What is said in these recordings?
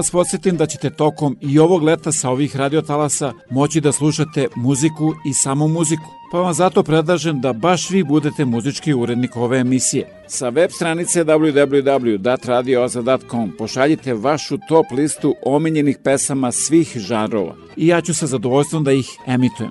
Vas podsjetim da ćete tokom i ovog leta sa ovih radiotalasa moći da slušate muziku i samo muziku. Pa vam zato predlažem da baš vi budete muzički urednik ove emisije. Sa web stranice www.datradioza.com pošaljite vašu top listu omiljenih pesama svih žanrova i ja ću sa zadovoljstvom da ih emitujem.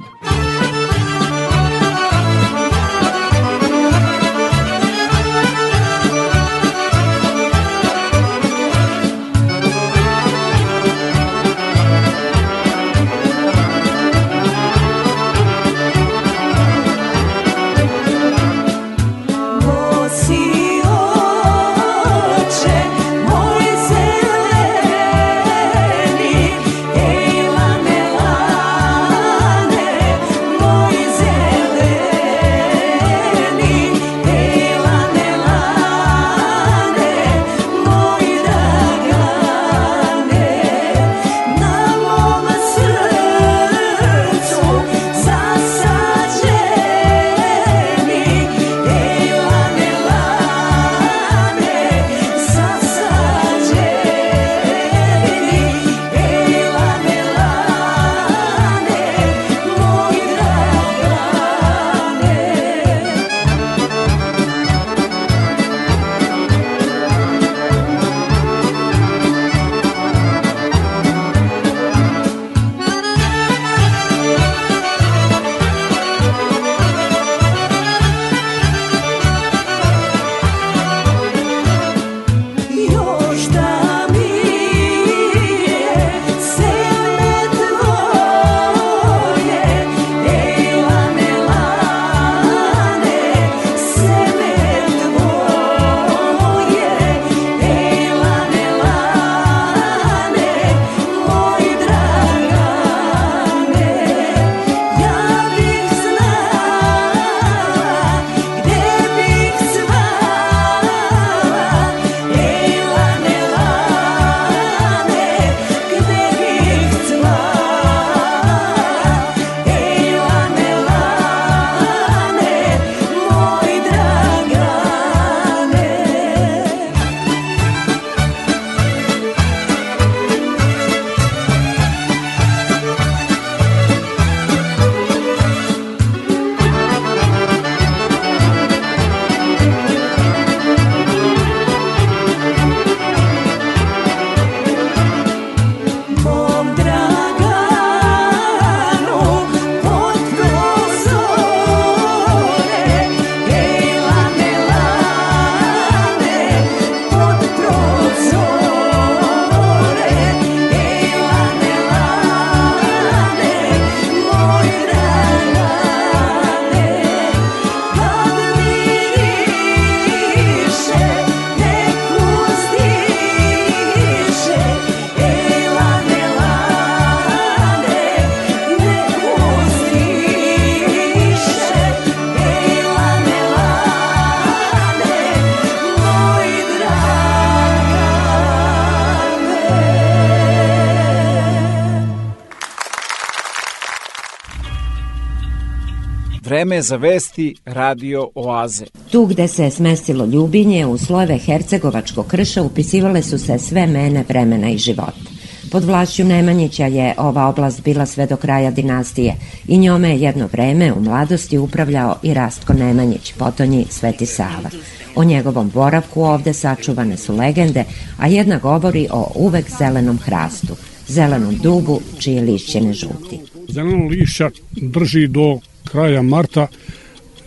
Vreme za vesti Radio Oaze. Tu gde se smestilo ljubinje, u slojeve Hercegovačkog krša upisivale su se sve mene vremena i života. Pod vlašću Nemanjića je ova oblast bila sve do kraja dinastije i njome je jedno vreme u mladosti upravljao i Rastko Nemanjić, potonji Sveti Sava. O njegovom boravku ovde sačuvane su legende, a jedna govori o uvek zelenom hrastu, zelenom dubu čije lišće ne žuti. Zeleno lišća drži do kraja marta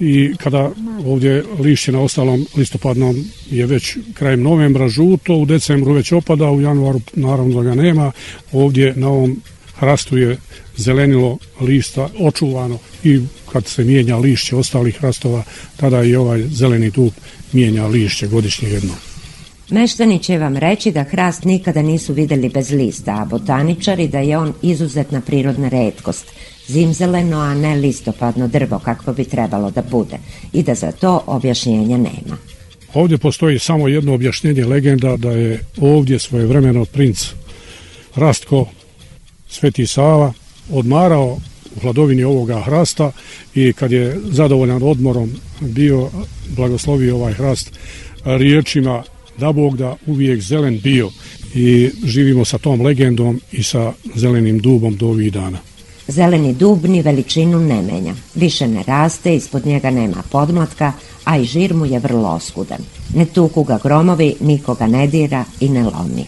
i kada ovdje lišće na ostalom listopadnom je već krajem novembra žuto, u decembru već opada, u januaru naravno da ga nema, ovdje na ovom hrastu je zelenilo lista očuvano i kad se mijenja lišće ostalih hrastova, tada i ovaj zeleni dub mijenja lišće godišnje jedno. Meštani će vam reći da hrast nikada nisu videli bez lista, a botaničari da je on izuzetna prirodna redkost, zimzeleno, a ne listopadno drvo kakvo bi trebalo da bude i da za to objašnjenja nema. Ovdje postoji samo jedno objašnjenje legenda da je ovdje svojevremeno princ Rastko Sveti Sava odmarao u hladovini ovoga hrasta i kad je zadovoljan odmorom bio blagoslovio ovaj hrast riječima da Bog da uvijek zelen bio i živimo sa tom legendom i sa zelenim dubom do ovih dana. Zeleni dub ni veličinu ne menja. Više ne raste, ispod njega nema podmlatka, a i žir mu je vrlo oskudan. Ne tuku ga gromovi, nikoga ne dira i ne lomi.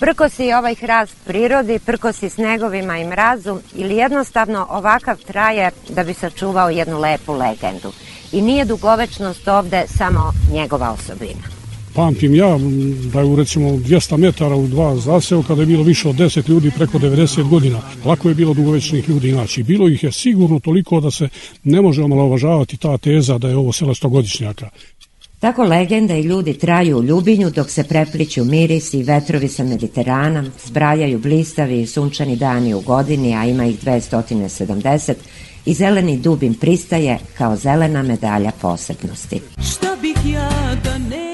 Prkosi ovaj hrast prirodi, prkosi snegovima i mrazu ili jednostavno ovakav traje da bi sačuvao jednu lepu legendu. I nije dugovečnost ovde samo njegova osobina pamtim ja da je u recimo 200 metara u dva zaseo kada je bilo više od 10 ljudi preko 90 godina. Lako je bilo dugovečnih ljudi inače. Bilo ih je sigurno toliko da se ne može omalovažavati ta teza da je ovo selo stogodišnjaka. Tako legenda i ljudi traju u Ljubinju dok se prepliću miris i vetrovi sa Mediterana, zbrajaju blistavi i sunčani dani u godini, a ima ih 270, i zeleni dubim pristaje kao zelena medalja posebnosti. Šta bih ja da ne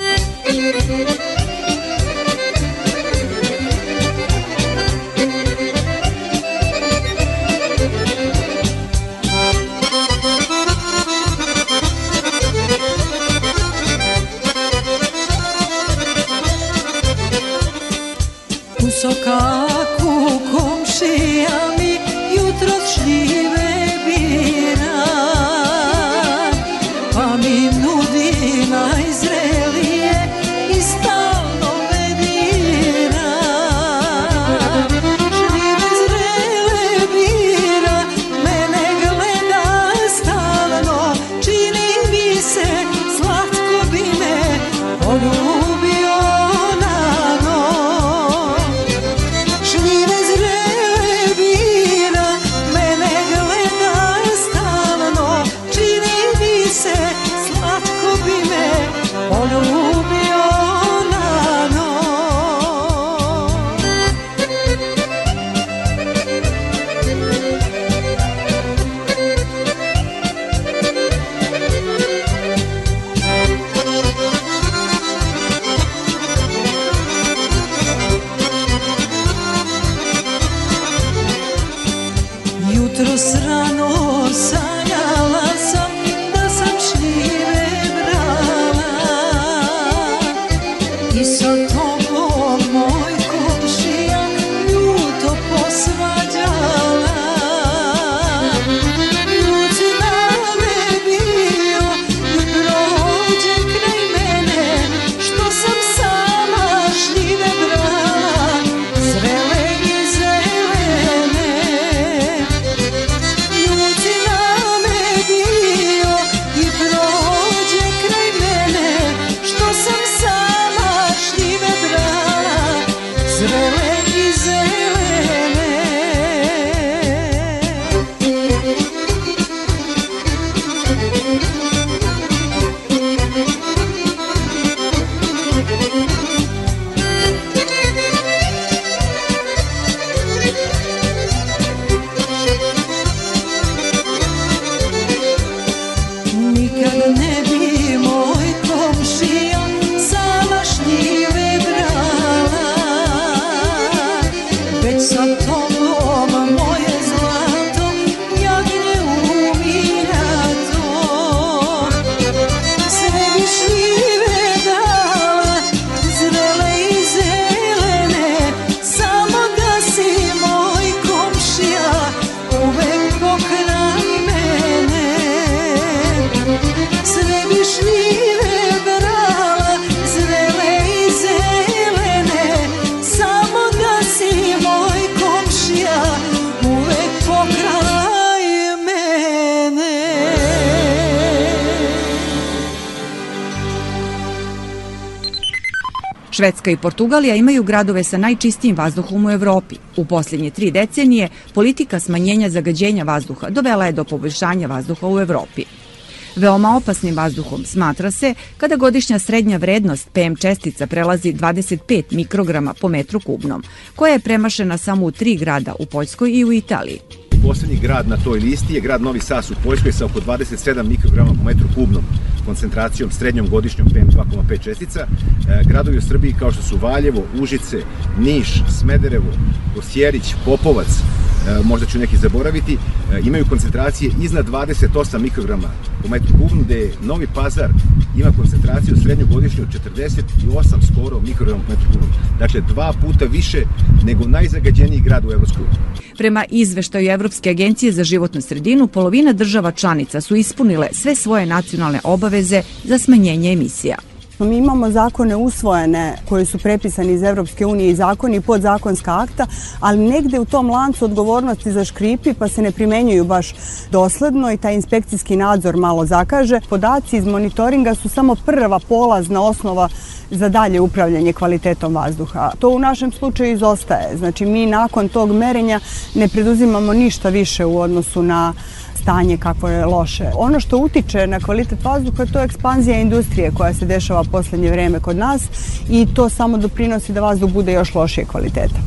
I Portugalija imaju gradove sa najčistijim vazduhom u Evropi. U posljednje tri decenije politika smanjenja zagađenja vazduha dovela je do poboljšanja vazduha u Evropi. Veoma opasnim vazduhom smatra se kada godišnja srednja vrednost PM čestica prelazi 25 mikrograma po metru kubnom, koja je premašena samo u tri grada u Poljskoj i u Italiji. Poslednji grad na toj listi je grad Novi Sas u Poljskoj sa oko 27 mikrograma po metru kubnom koncentracijom srednjom godišnjom PM2,5 čestica. E, gradovi u Srbiji kao što su Valjevo, Užice, Niš, Smederevo, Osjerić, Popovac, možda ću neki zaboraviti, e, imaju koncentracije iznad 28 mikrograma po metru kubnom, gde Novi Pazar ima koncentraciju srednjogodišnju 48 skoro mikrograma po metru kubnom. Dakle, dva puta više nego najzagađeniji grad u Evropskoj Prema izveštaju Evropske agencije za životnu sredinu, polovina država članica su ispunile sve svoje nacionalne obaveze za smanjenje emisija. Mi imamo zakone usvojene koji su prepisani iz Evropske unije i zakoni i podzakonska akta, ali negde u tom lancu odgovornosti za škripi pa se ne primenjuju baš dosledno i taj inspekcijski nadzor malo zakaže. Podaci iz monitoringa su samo prva polazna osnova za dalje upravljanje kvalitetom vazduha. To u našem slučaju izostaje. Znači mi nakon tog merenja ne preduzimamo ništa više u odnosu na stanje kako je loše. Ono što utiče na kvalitet vazduha to je ekspanzija industrije koja se dešava poslednje vreme kod nas i to samo doprinosi da vazduh bude još lošije kvaliteta.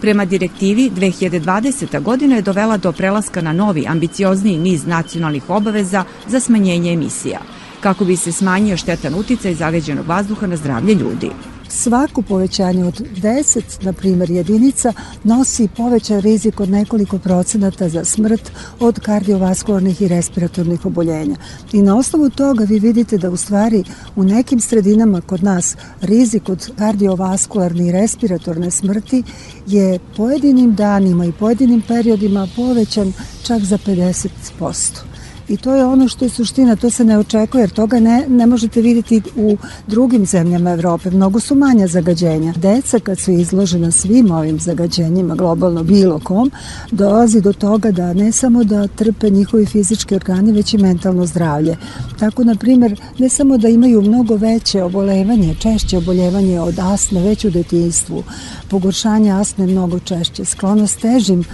Prema direktivi, 2020. godina je dovela do prelaska na novi, ambiciozniji niz nacionalnih obaveza za smanjenje emisija, kako bi se smanjio štetan uticaj zagađenog vazduha na zdravlje ljudi svako povećanje od 10, na primjer, jedinica nosi povećan rizik od nekoliko procenata za smrt od kardiovaskularnih i respiratornih oboljenja. I na osnovu toga vi vidite da u stvari u nekim sredinama kod nas rizik od kardiovaskularne i respiratorne smrti je pojedinim danima i pojedinim periodima povećan čak za 50%. I to je ono što je suština, to se ne očekuje, jer toga ne, ne možete vidjeti u drugim zemljama Evrope. Mnogo su manja zagađenja. Deca kad su izložena svim ovim zagađenjima, globalno bilo kom, dolazi do toga da ne samo da trpe njihovi fizički organi, već i mentalno zdravlje. Tako, na primjer, ne samo da imaju mnogo veće obolevanje, češće oboljevanje od asme već u detinstvu, pogoršanje asme mnogo češće, sklonost težim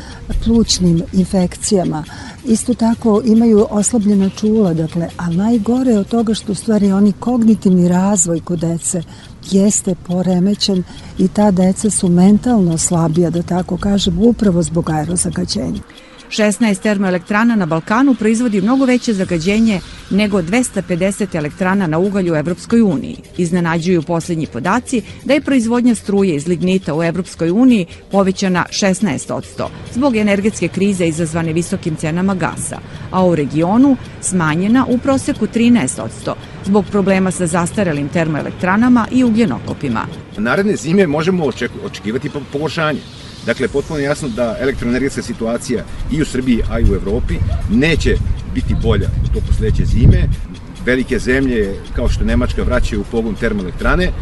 plućnim infekcijama, isto tako imaju oslabljena čula, dakle, a najgore od toga što u stvari oni kognitivni razvoj kod dece jeste poremećen i ta deca su mentalno slabija, da tako kažem, upravo zbog aerozagađenja. 16 termoelektrana na Balkanu proizvodi mnogo veće zagađenje nego 250 elektrana na ugalju u Evropskoj uniji. Iznenađuju poslednji podaci da je proizvodnja struje iz lignita u Evropskoj uniji povećana 16% zbog energetske krize izazvane visokim cenama gasa, a u regionu smanjena u proseku 13% zbog problema sa zastarelim termoelektranama i ugljenokopima. Naredne zime možemo očekivati pogoršanje. Dakle, potpuno jasno da elektroenergetska situacija i u Srbiji, a i u Evropi neće biti bolja u toku sledeće zime. Velike zemlje, kao što Nemačka, vraćaju u pogon termoelektrane. E,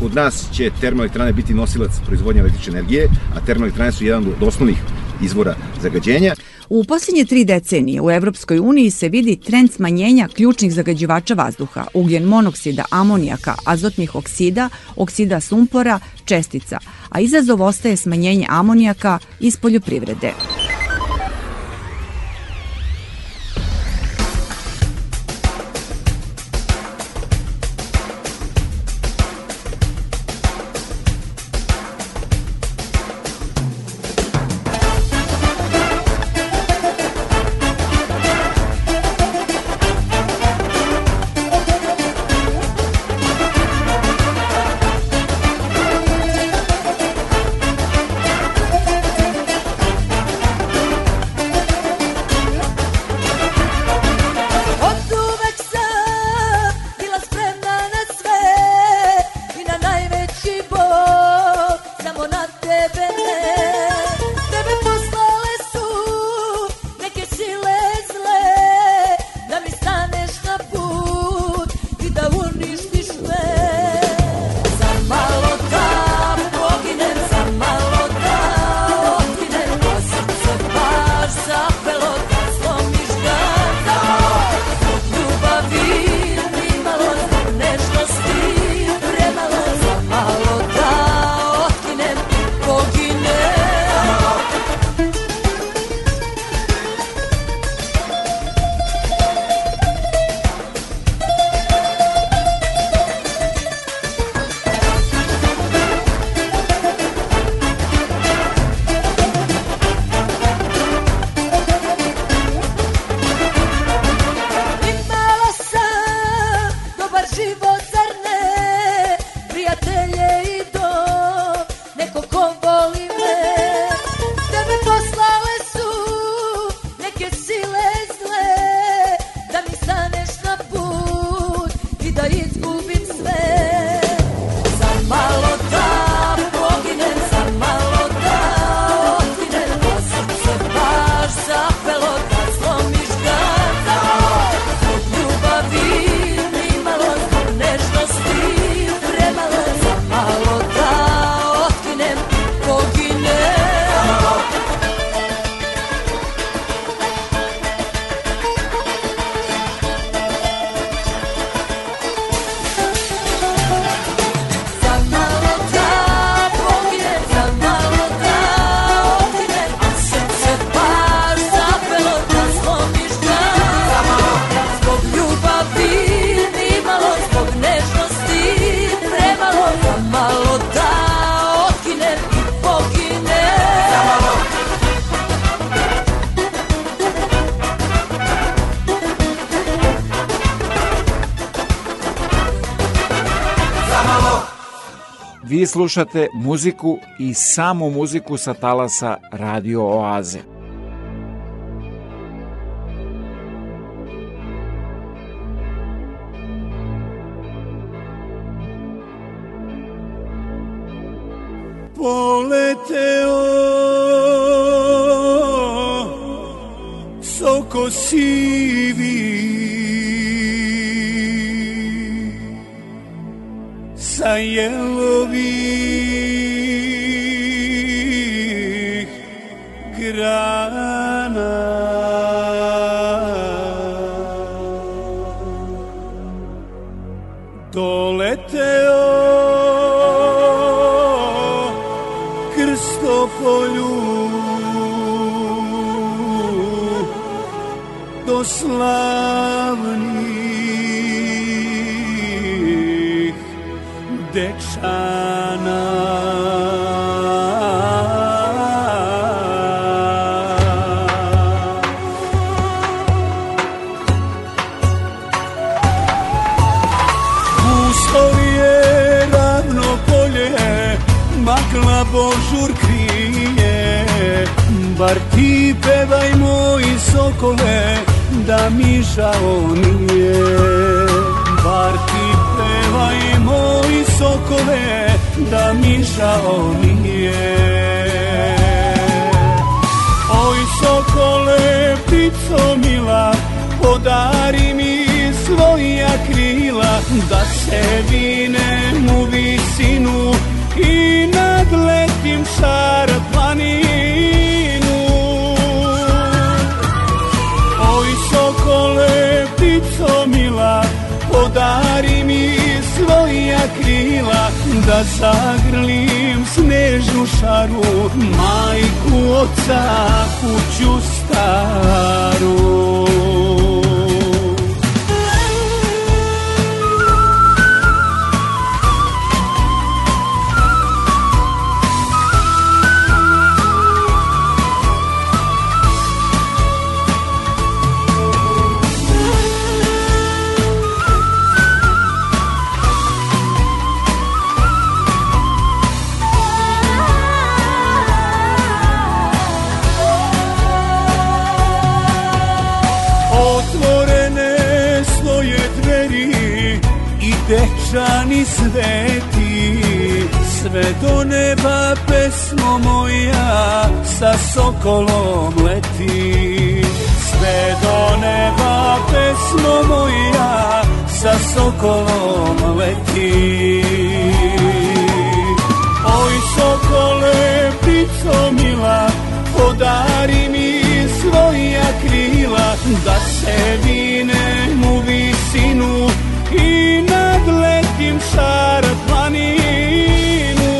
kod nas će termoelektrane biti nosilac proizvodnje električne energije, a termoelektrane su jedan od osnovnih izvora zagađenja. U posljednje tri decenije u Evropskoj uniji se vidi trend smanjenja ključnih zagađivača vazduha, ugljen monoksida, amonijaka, azotnih oksida, oksida sumpora, čestica, a izazov ostaje smanjenje amonijaka iz poljoprivrede. Slušate muziku i samu muziku sa talasa Radio Oaze. Poleteo soko sivi sa jelovih dečana Pusto je ravno polje Magla božur krije. Bar ti pevaj moji sokole Da mi žao nije. Bar ti pevaj sokole Da mi žao nije. Oj sokole, ptico mila Podari mi svoja krila Da se vinem u visinu I nadletim šar planinu svoja krila Da zagrlim snežnu šaru Majku, oca, kuću staru dečani sveti Sve do neba pesmo moja sa sokolom leti Sve do neba pesmo moja sa sokolom leti Oj sokole, ptico mila, podari mi svoja krila Da se vinem u visinu i nadletim šar planinu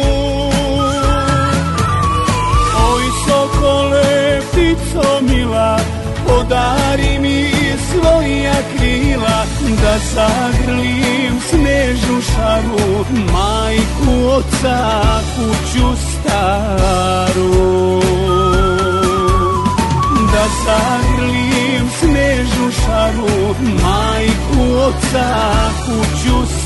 Oj sokole, ptico mila, podari mi svoja krila Da zagrlim snežnu šaru Majku, oca, kuću staru. Da zagrlim snežnu šaru Majku, oca, kuću staru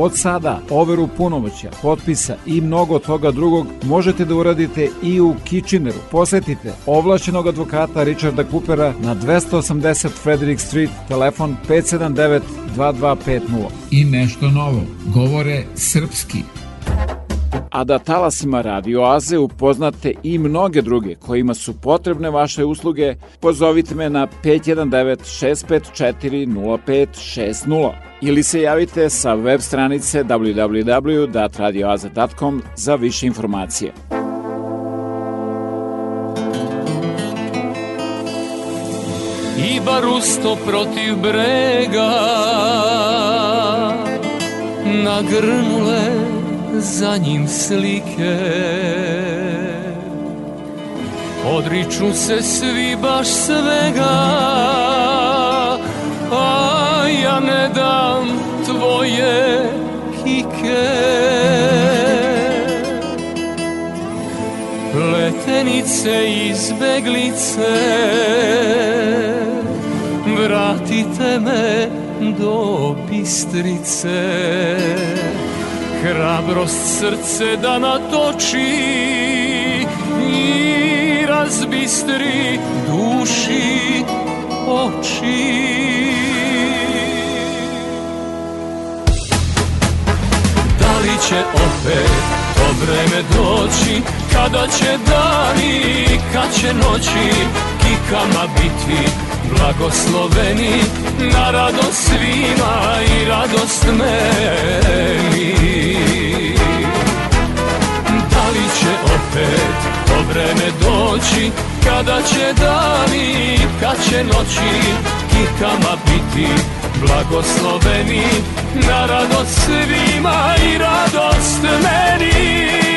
Od sada overu punomoća, potpisa i mnogo toga drugog možete da uradite i u Kitcheneru. Posetite ovlašćenog advokata Richarda Coopera na 280 Frederick Street, telefon 579 2250. I nešto novo, govore srpski a da talasima Radio Aze upoznate i mnoge druge kojima su potrebne vaše usluge, pozovite me na 519 654 0560 ili se javite sa web stranice www.radioaze.com za više informacije. I barusto protiv brega nagrnule za njim slike. Odriču se svi baš svega A ja ne dam tvoje kike. Letenice izbeglice Vratite me do Bistrice Hrabrost srce da natoči i razbistri duši oči. Da li će opet to vreme doći, kada će dani, kad će noći, kikama biti blagosloveni na radost svima i radost meni. Da li će opet to vreme doći? Kada će dani, kad će noći? Kikama biti blagosloveni Na radost svima i radost meni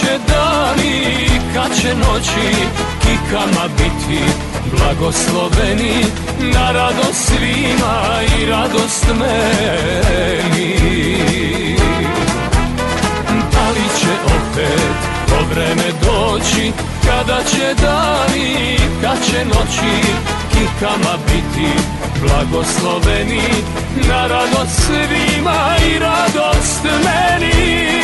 će dani, kad će noći Kikama biti blagosloveni na radost svima i radost meni. Da li će opet to vreme doći kada će dani, kad će noći kikama biti blagosloveni na radost svima i radost meni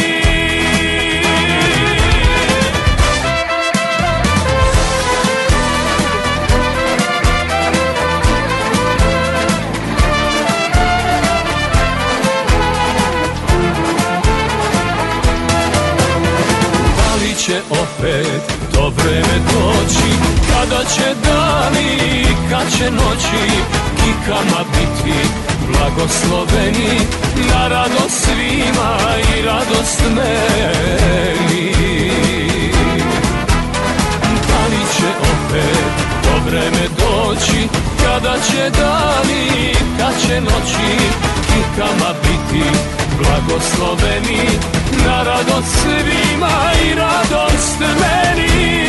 opet to vreme doći. Kada će dani, kad će noći Kikama biti blagosloveni. Na radost svima i radost meni. Da li će opet to vreme doći Kada će dani, kad će noći Kikama biti blagosloveni. Na radost svima i radost meni.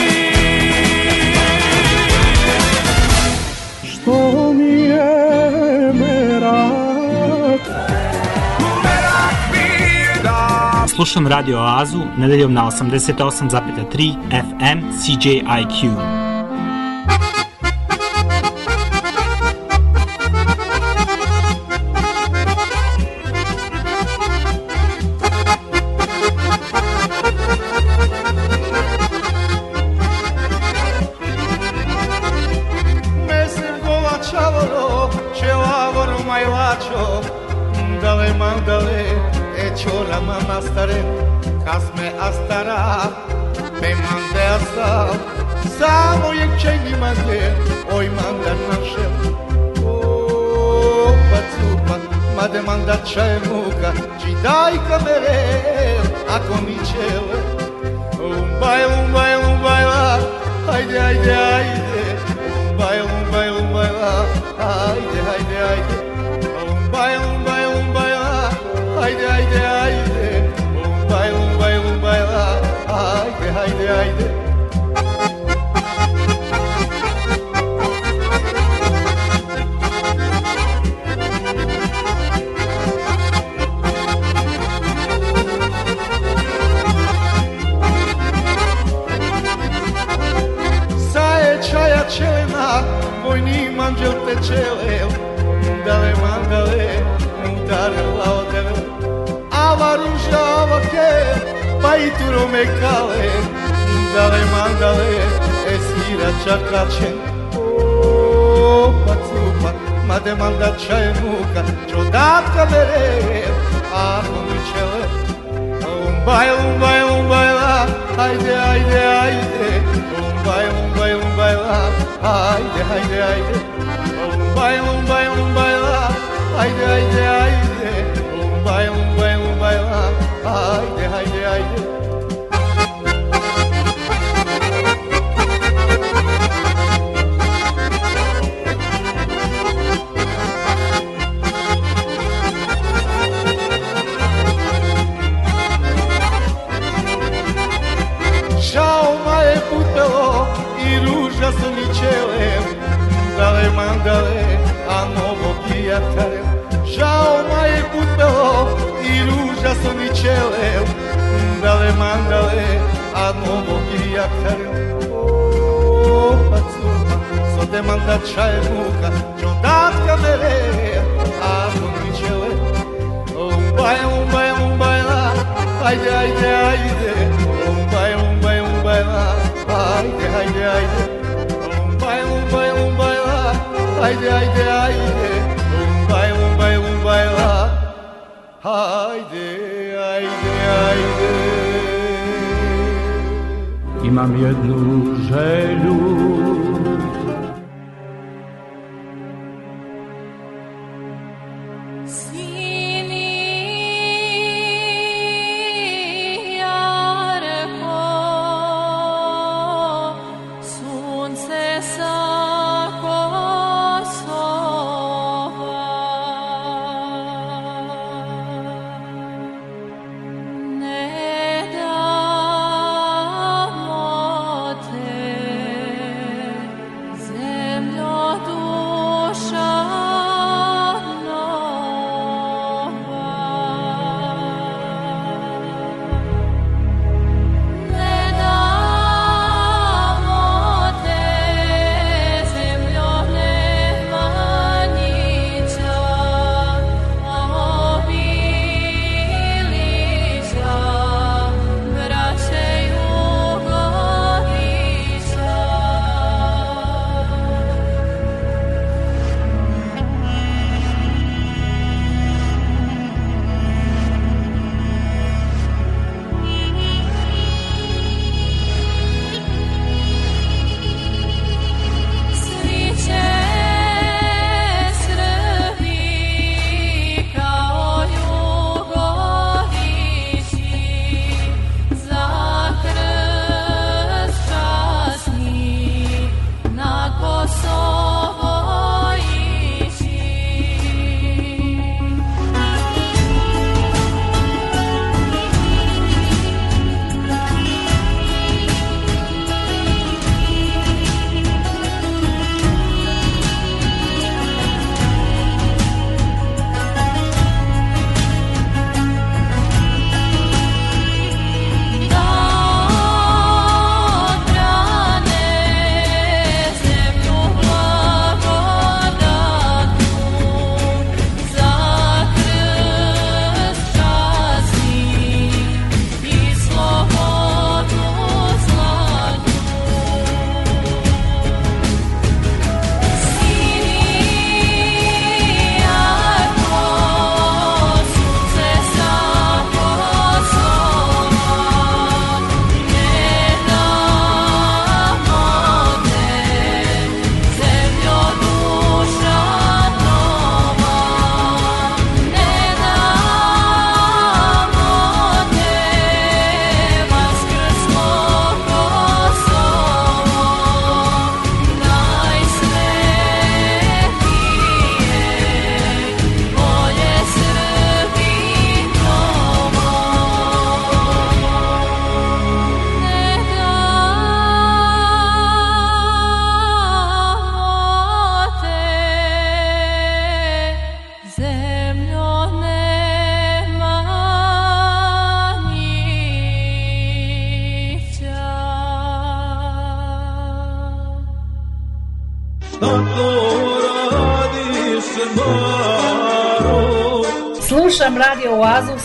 Što mi je merak? Merak mi je da Slušam Radio Oazu nedeljom na 88,3 FM CJIQ. haydi haydi Lumbay lumbay lumbay la Haydi haydi haydi Lumbay lumbay lumbay la Haydi haydi haydi čele, mandale, mandale, a novo guia O pacuma, só te manda e muca, chodat camere, a novo čele. Um bai, um bai, um bai lá, aide, ai de, um bai, um bai, um bai lá, aide, ai de, Um bai, um bai, um bai lá, aide, ai de, um bai, um bai, um bai lá, aide. Imam jednu želju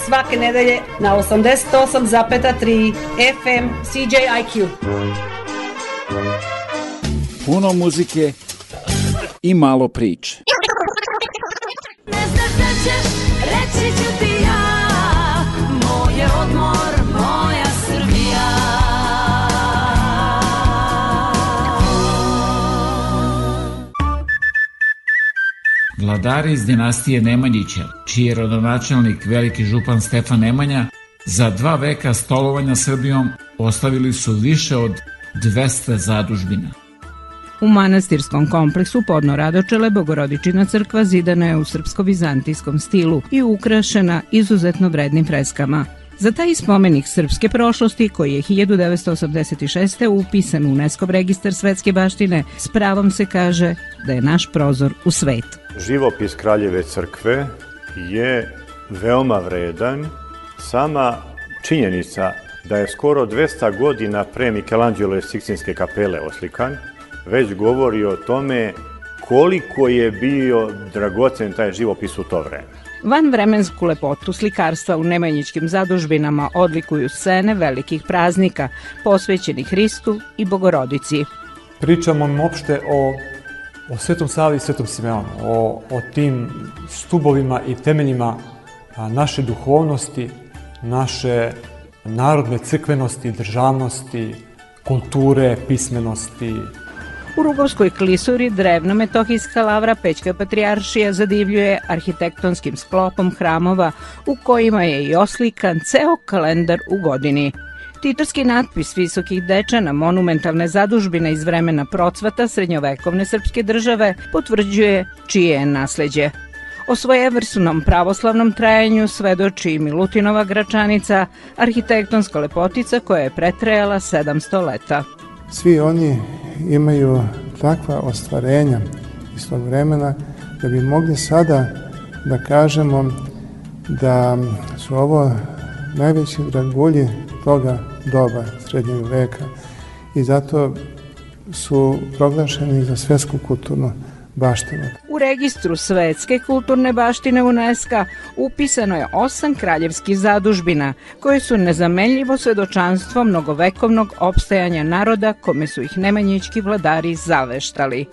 svake nedelje na 88,3 FM CJIQ. Puno muzike i malo priče. Ne znaš da ćeš, reći ću ti ja, moj je Vladari iz dinastije Nemanjića, čiji je rodonačelnik veliki župan Stefan Nemanja, za dva veka stolovanja Srbijom ostavili su više od 200 zadužbina. U manastirskom kompleksu podno Radočele Bogorodičina crkva zidana je u srpsko-vizantijskom stilu i ukrašena izuzetno vrednim freskama. Za taj spomenik srpske prošlosti, koji je 1986. upisan u UNESCO registar svetske baštine, s pravom se kaže da je naš prozor u svet. Živopis Kraljeve crkve je veoma vredan Sama činjenica da je skoro 200 godina pre Michelangelo Sikstinske kapele oslikan, već govori o tome koliko je bio dragocen taj živopis u to vreme. Van vremensku lepotu slikarstva u nemanjičkim zadužbinama odlikuju scene velikih praznika posvećenih Hristu i Bogorodici. Pričamo opšte o, o Svetom Savi i Svetom Simeonu, o, o tim stubovima i temeljima naše duhovnosti, naše narodne crkvenosti, državnosti, kulture, pismenosti, U Rugovskoj klisuri drevna metohijska lavra Pećka patrijaršija zadivljuje arhitektonskim sklopom hramova u kojima je i oslikan ceo kalendar u godini. Titorski natpis visokih dečana monumentalne zadužbine iz vremena procvata srednjovekovne srpske države potvrđuje čije je nasleđe. O svojevrsnom pravoslavnom trajanju svedoči i Milutinova gračanica, arhitektonska lepotica koja je pretrejala 700 leta. Svi oni imaju takva ostvarenja iz tog vremena da bi mogli sada da kažemo da su ovo najveći dragulji toga doba srednjeg veka i zato su proglašeni za svetsku kulturnu baštinu. U registru svetske kulturne baštine UNESCO upisano je osam kraljevskih zadužbina, koje su nezamenljivo svedočanstvo mnogovekovnog opstajanja naroda kome su ih nemanjički vladari zaveštali.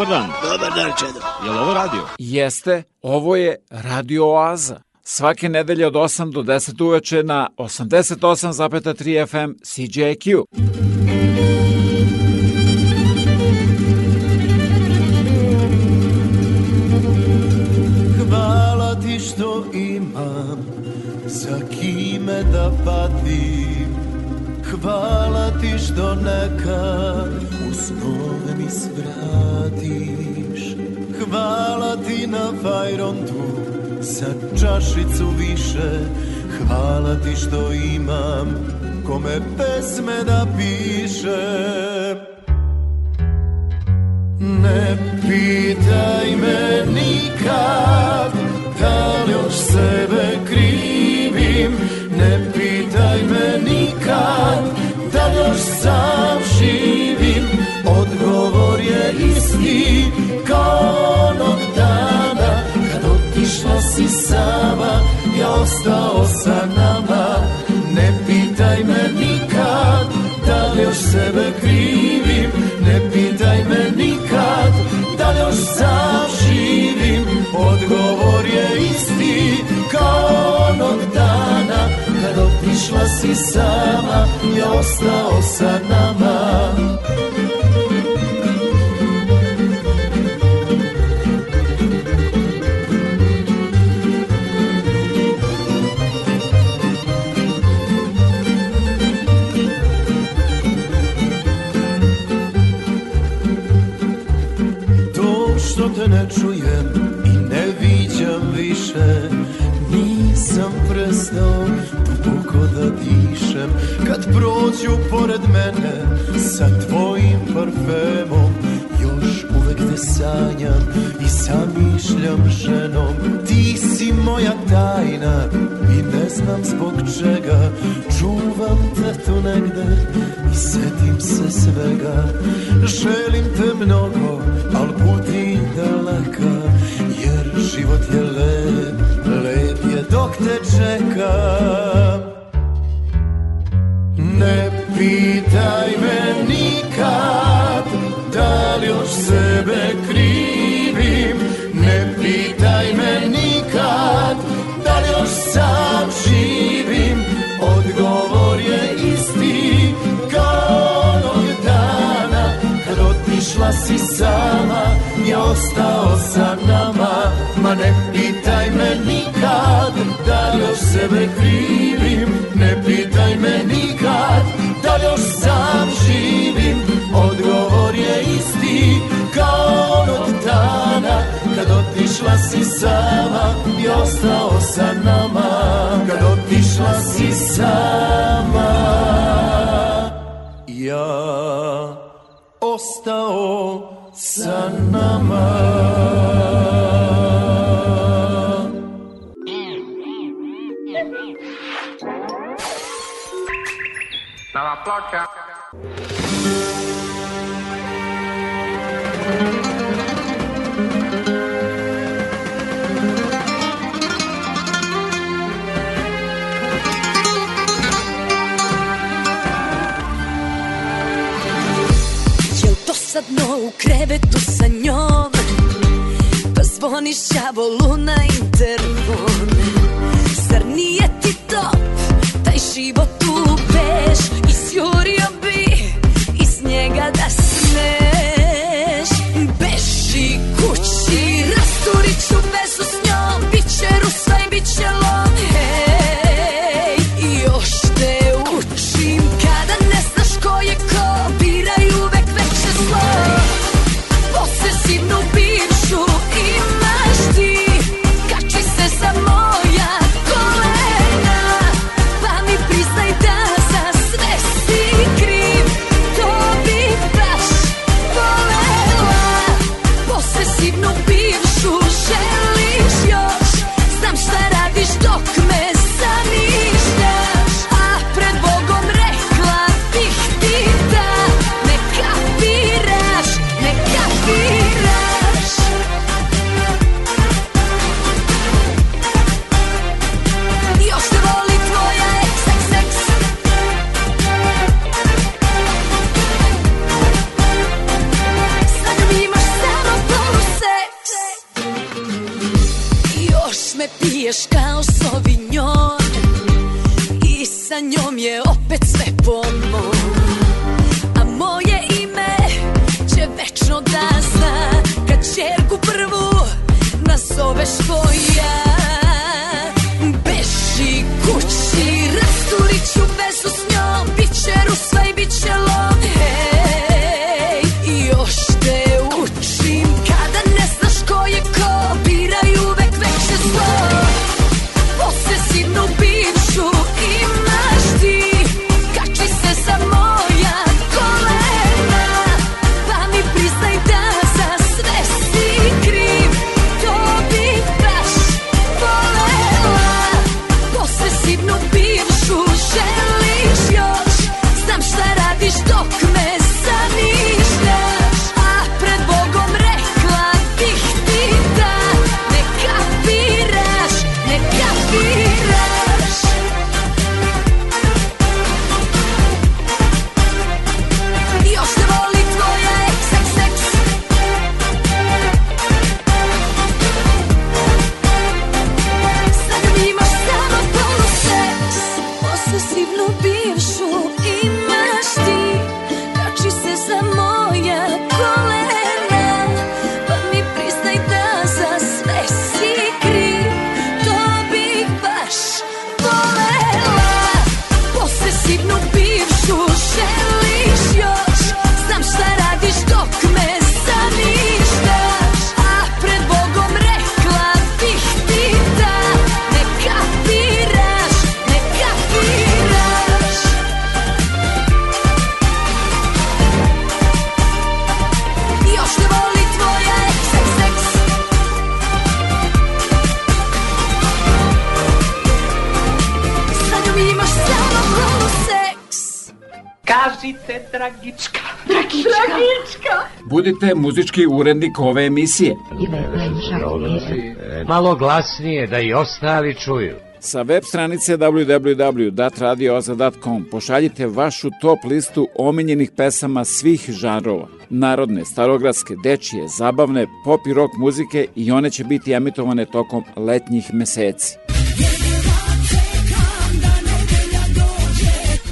dobar dan. Dobar dan, Čedo. Je li ovo radio? Jeste, ovo je Radio Oaza. Svake nedelje od 8 do 10 uveče na 88,3 FM CJQ. Hvala ti što imam za kime da patim Hvala ti što neka na fajrontu za čašicu više. Hvala ti što imam kome pesme da pišem ostao sa nama. Ne pitaj me nikad da li još sebe krivim. Ne pitaj me nikad da li još sam živim. Odgovor je isti kao onog dana Kad otišla si sama, ja ostao sa nama prestao duboko da dišem. Kad prođu pored mene sa tvojim parfemom Još uvek te sanjam i zamišljam ženom. Ti si moja tajna i ne znam zbog čega. Čuvam te tu negde i setim se svega. Želim te mnogo, al budi daleka Jer život je otišla si sama, ja ostao sa nama. Ma ne pitaj me nikad da li još sebe krivim? Ne pitaj me nikad da li još sam živim? Odgovor je isti kao onog dana. Kad otišla si sama i ostao sa nama. Kad otišla si sama Ja ostao sa nama Nova dosadno u krevetu sa njom. Pa zvoniš đavolu na interfon Zar nije ti to? Taj život u peš Isjurio bi iz njega da smeš. Beži kući, rasturit ću vezu s njom. Biće rusva i biće muzički urednik ove emisije. Malo glasnije da i ostali čuju. Sa web stranice www.datradioza.com pošaljite vašu top listu omiljenih pesama svih žanrova. Narodne, starogradske, dečije, zabavne, pop i rock muzike i one će biti emitovane tokom letnjih meseci.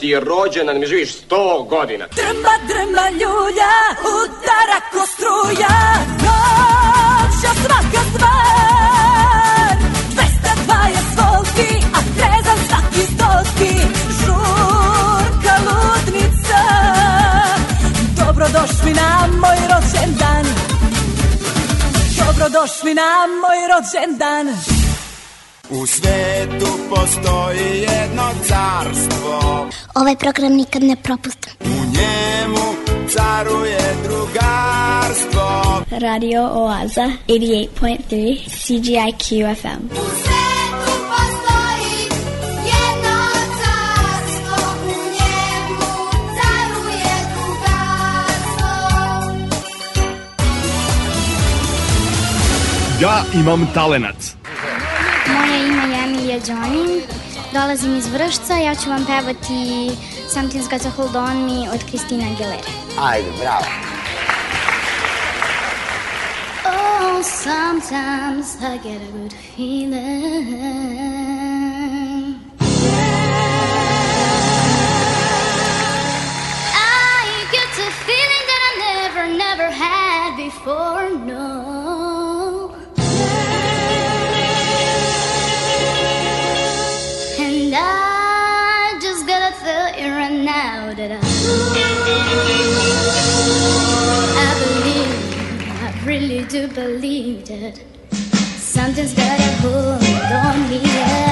Ti je rođendan, mi živiš sto godina. Drma, drma ljulja, udara ko struja. Noća svaka stvar. 220 volti, a trezan svaki stoti Žurka ludnica. Dobrodošli na moj rođendan Dobrodošli na moj rođendan U svetu postoji jedno carstvo Ovaj program nikad ne propustim. U njemu caruje drugarstvo Radio Oaza, 88.3 CGIQ FM. Ja imam talenat. Moje ime je Emilija Đonin. Dolazim iz Vršca, ja ću vam pevati Something's Got a Hold On Me od Kristina Aguilera. Ajde, bravo. Oh, sometimes I get a good feeling believed it. Something's got a hold on me. Yeah.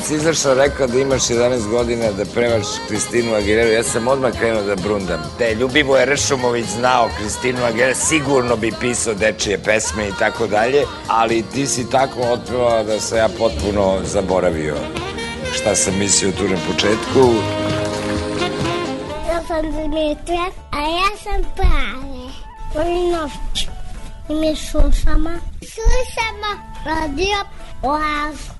Španci izašao rekao da imaš 11 godina da premaš Kristinu Aguileru. Ja sam odmah krenuo da brundam. Te Ljubivoje Rešumović znao Kristinu Aguileru, sigurno bi pisao dečije pesme i tako dalje, ali ti si tako otpevao da sam ja potpuno zaboravio šta sam mislio tu na početku. Ja sam Dimitra, a ja sam Prave. Volim noć. I mi slušamo. Slušamo radio Oazu.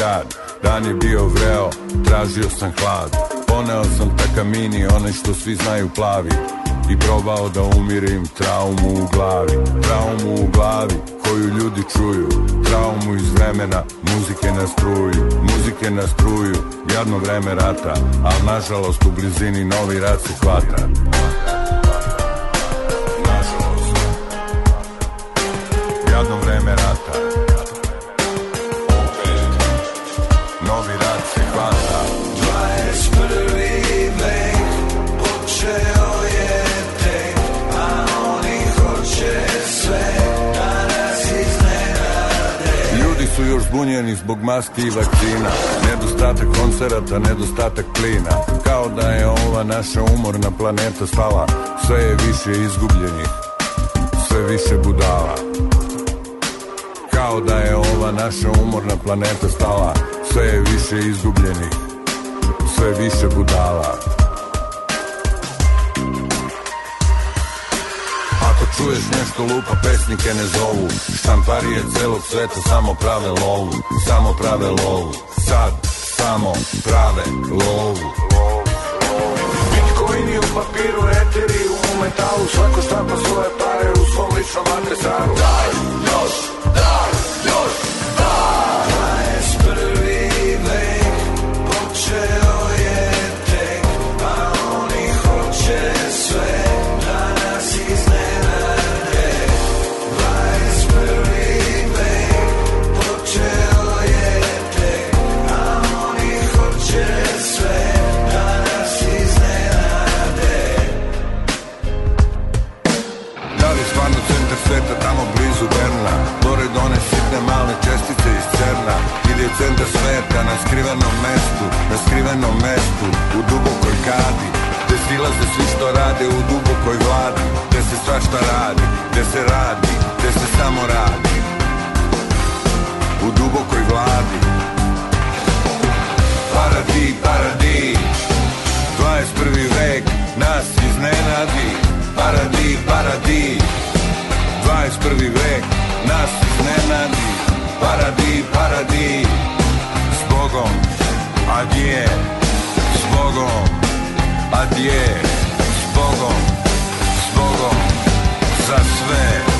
Grad. Dan je bio vreo, tražio sam hlad. Poneo sam takamini, onaj što svi znaju plavi. I probao da umirim traumu u glavi. Traumu u glavi koju ljudi čuju. Traumu iz vremena, muzike na struju Muzike na struju, jadno vreme rata. Al nažalost u blizini novi rat se hvata zbunjeni zbog maski i vakcina. Nedostatak koncerata, nedostatak plina. Kao da je ova naša umorna planeta stala Sve je više izgubljenih, sve više budala. Kao da je ova naša umorna planeta stala Sve je više izgubljenih, sve više budala čuješ nešto lupa, pesnike ne zovu. Štamparije celog sveta samo prave lovu. Samo prave lovu. Sad samo prave lovu. Bitcoini u papiru, eteri u metalu, svako štampa svoje pare u svom ličnom adresaru. Daj, centar sveta na skrivenom mestu Na skrivenom mestu u dubokoj kadi Gde silaze svi što rade u dubokoj vladi Gde se svašta radi, gde se radi, gde se samo radi U dubokoj vladi Paradi, paradi 21. vek nas iznenadi Paradi, paradi 21. vek nas iznenadi Paradi, paradi Bogom, adje S Bogom, adje S Bogom, s Bogom Za sve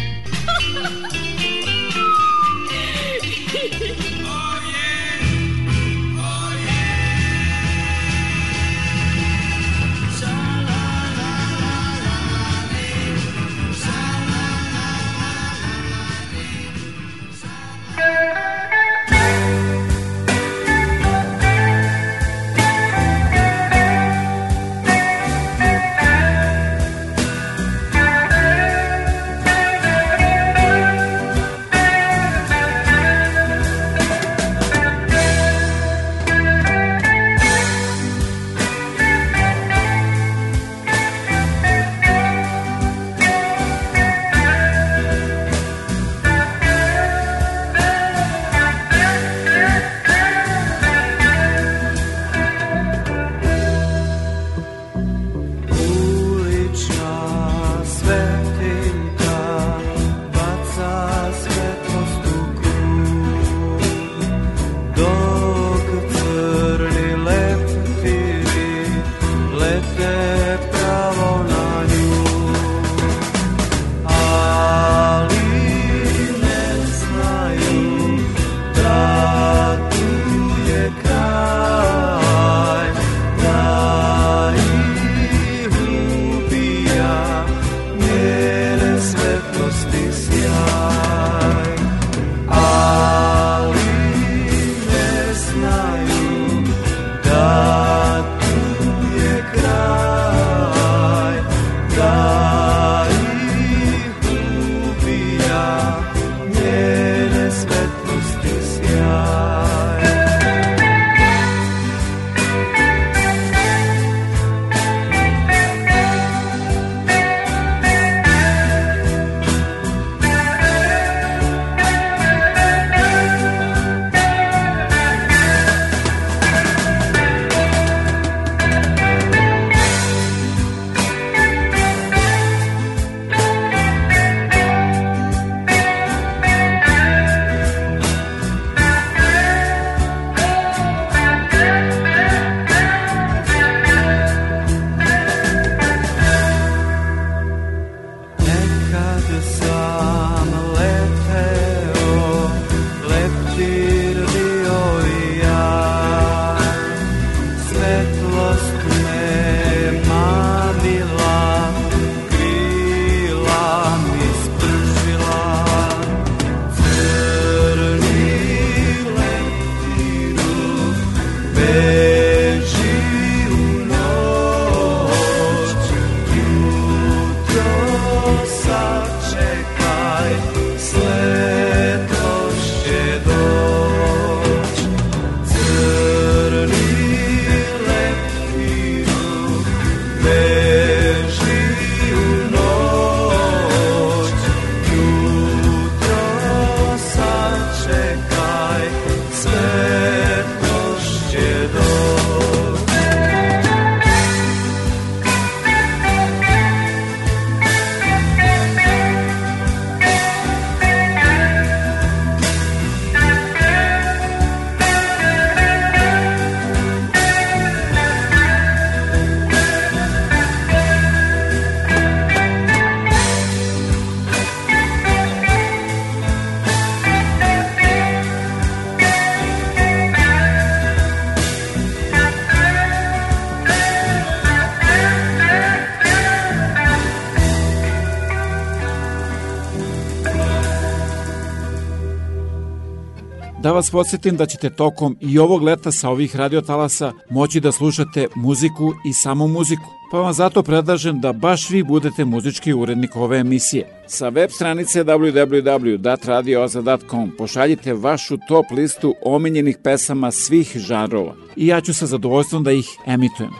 Vas podsjetim da ćete tokom i ovog leta sa ovih radiotalasa moći da slušate muziku i samo muziku. Pa vam zato predlažem da baš vi budete muzički urednik ove emisije. Sa web stranice www.radioaza.com pošaljite vašu top listu omiljenih pesama svih žanrova i ja ću sa zadovoljstvom da ih emitujem.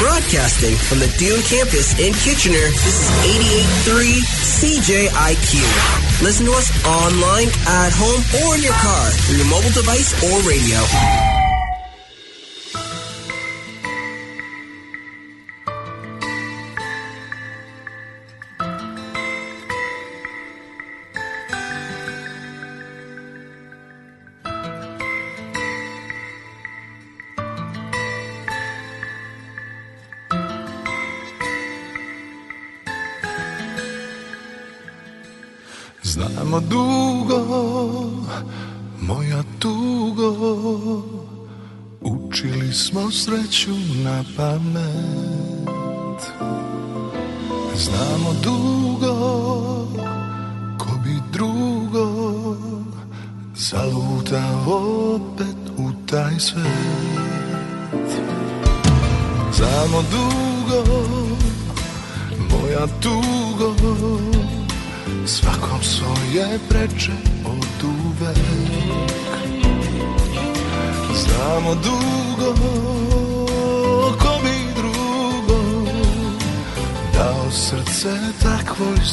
Broadcasting from the Dune campus in Kitchener, this is 88.3 CJIQ. Listen to us online, at home, or in your car through your mobile device or radio. Na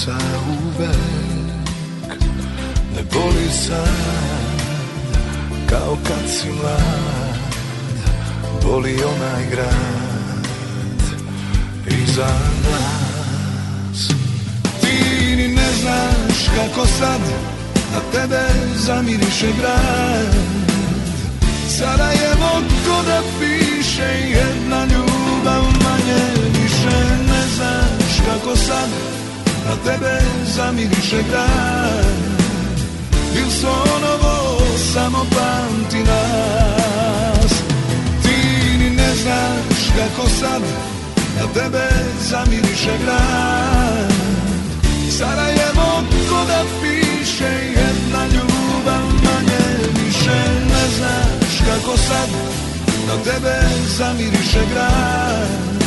za uvek. Ne boli sad kao kad si mlad. Boli onaj grad iza nas. Ti ni ne znaš kako sad na tebe zamiriše grad. Sarajevo ko da piše jedna ljubav manje više Ne znaš kako sad na tebe zamiriše grad Wilsonovo samo pamti nas Ti ni ne znaš kako sad na tebe zamiriše grad Sarajevo ko da piše jedna ljubav manje više Ne znaš kako sad na tebe zamiriše grad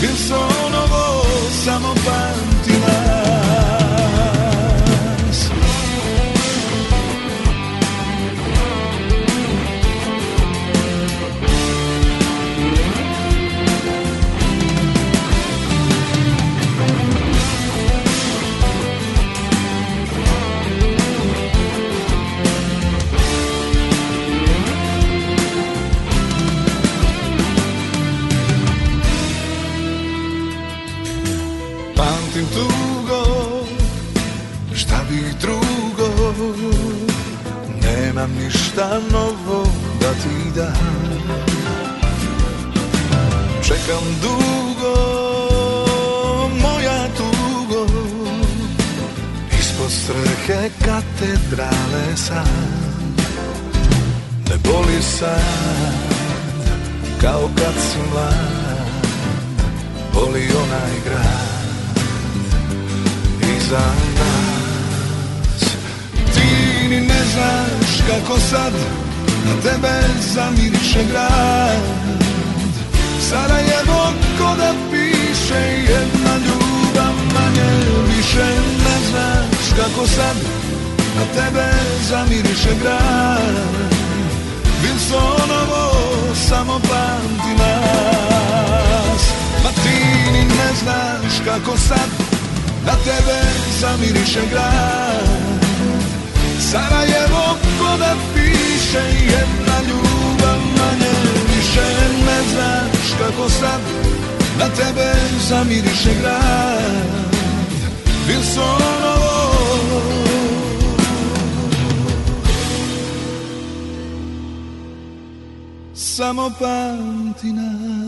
Wilsonovo samo pamti nas Pamtim Nemam ništa novo da ti dam. Čekam dugo, moja tugo Ispod strehe katedrale sam. Ne boli sad, kao kad si mlad Boli onaj grad iza nas Ni ne znaš kako sad na tebe zamiriše grad. Sarajevo ko da piše jedna ljubav manje više Ne znaš kako sad na tebe zamiriše grad. Wilsonovo samo pamti nas. Ma ti ni ne znaš kako sad na tebe zamiriše grad Sarajevo ko da piše jedna ljubav manje više Ne znaš kako sad na tebe zamiriše grad. Wilsonovo. Samo pamti nas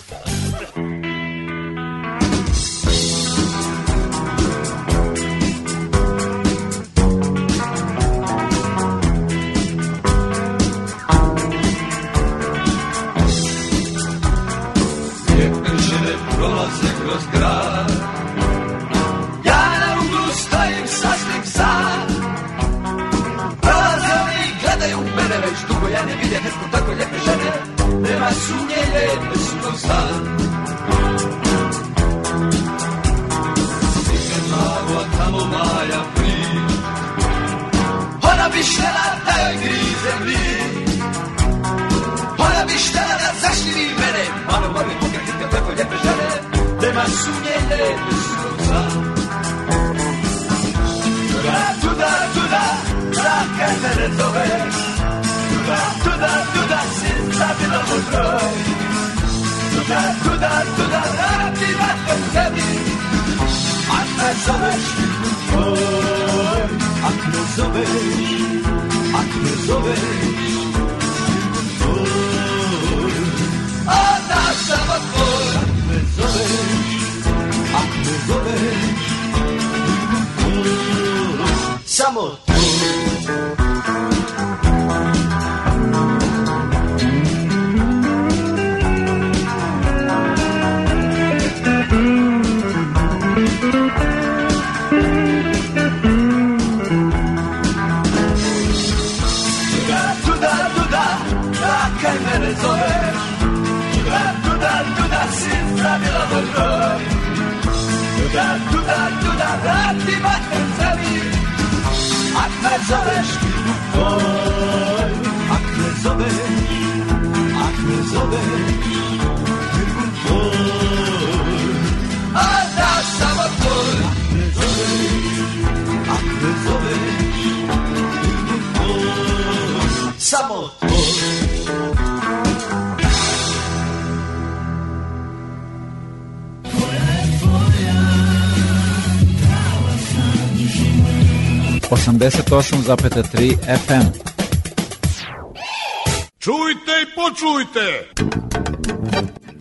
88,3 FM. Čujte i počujte!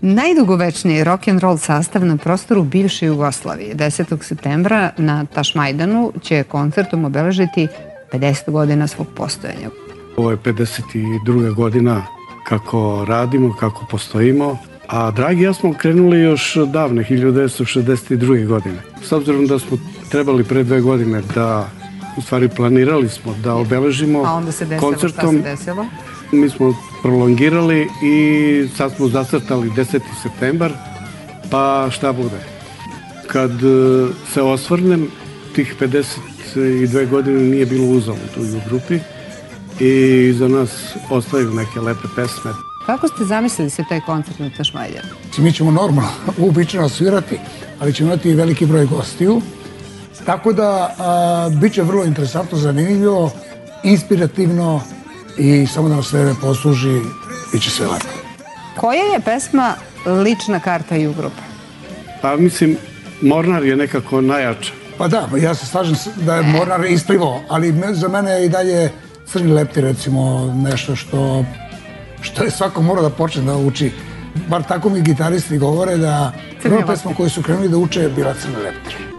Najdugovečniji rock and roll sastav na prostoru bivše Jugoslavije 10. septembra na Tašmajdanu će koncertom obeležiti 50 godina svog postojanja. Ovo je 52. godina kako radimo, kako postojimo, a Dragi ja smo krenuli još davne, 1962. godine. S obzirom da smo trebali pre dve godine da, u stvari planirali smo da obeležimo A onda se desilo koncertom, šta se desilo? mi smo prolongirali i sad smo zacrtali 10. septembar, pa šta bude. Kad e, se osvrnem, tih 52 godine nije bilo uzalud tu u grupi i iza nas ostaju neke lepe pesme. Kako ste zamislili se taj koncert na Tašmajdanu? Mi ćemo normalno, uobičajeno svirati, ali ćemo imati i veliki broj gostiju. Tako da a, bit će vrlo interesantno, zanimljivo, inspirativno i samo da nas vreme posluži, bit će sve lepo. Koja je pesma lična karta ju grupe? Pa mislim, Mornar je nekako najjača. Pa da, pa ja se slažem da je Mornar isplivo, ali za mene je i dalje Crni lepti recimo nešto što, što je svako mora da počne da uči. Bar tako mi gitaristi govore da prva pesma koju su krenuli da uče je bila Crni leptir.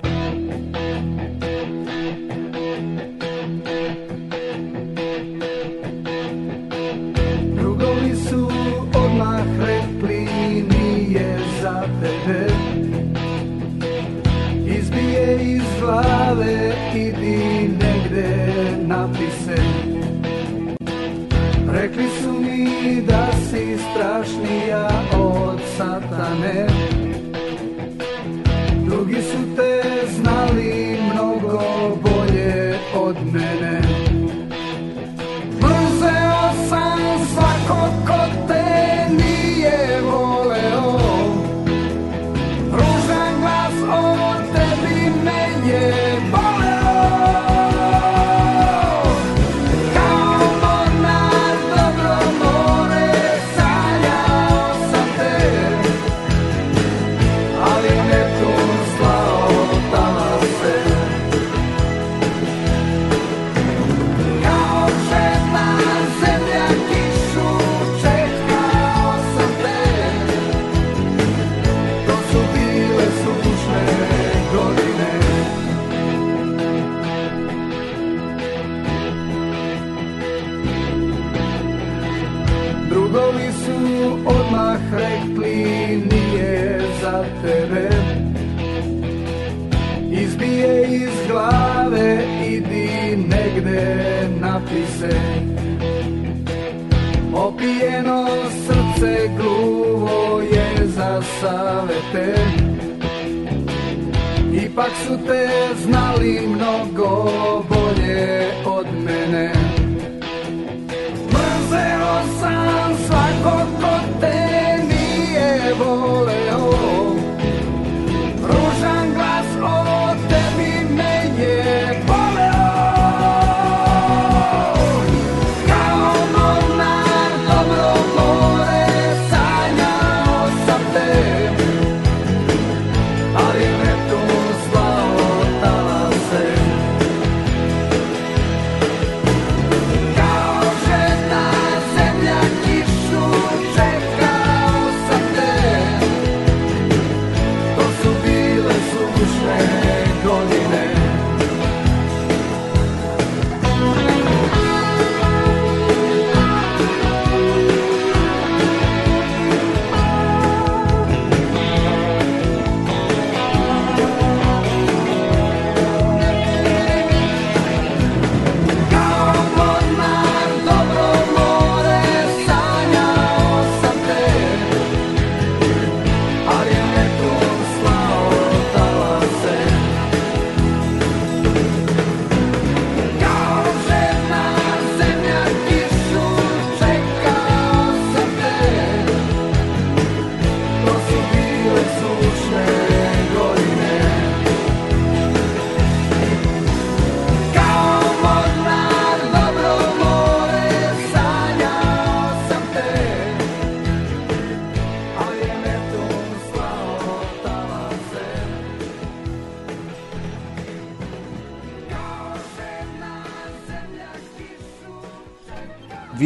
su te znali mnogo.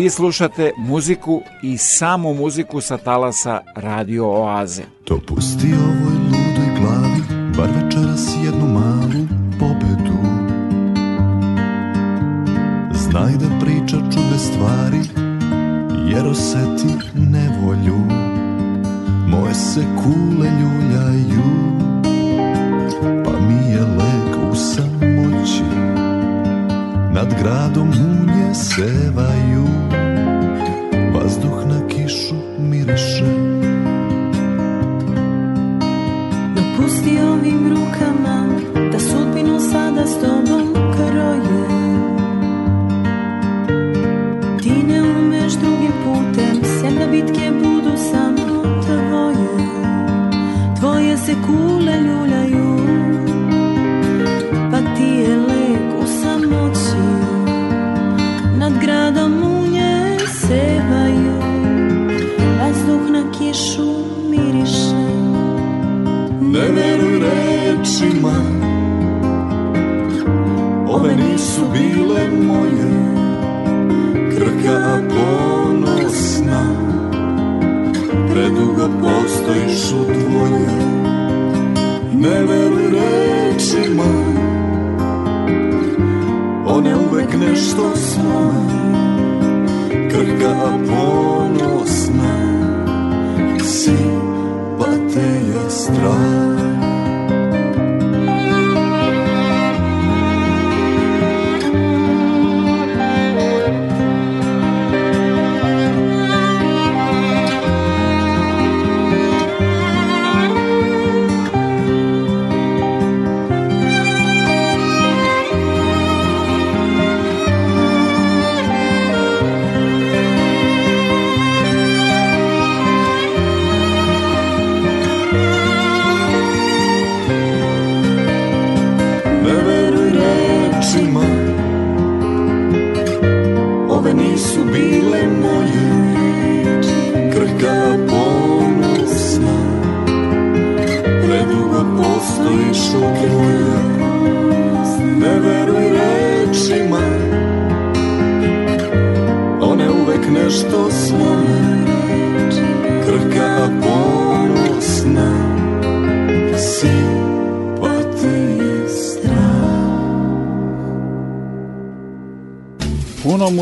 Vi slušate muziku i samo muziku sa talasa Radio Oaze. To pusti ovo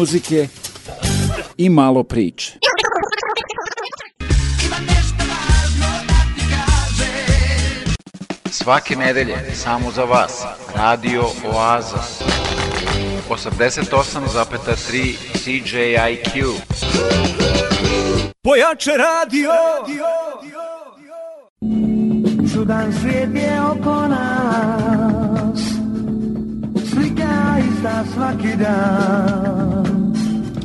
muzike i malo priče. Svake nedelje, samo za vas, Radio Oaza. 88,3 CJIQ. Pojače radio! Čudan svijet je oko nas Slika ista svaki dan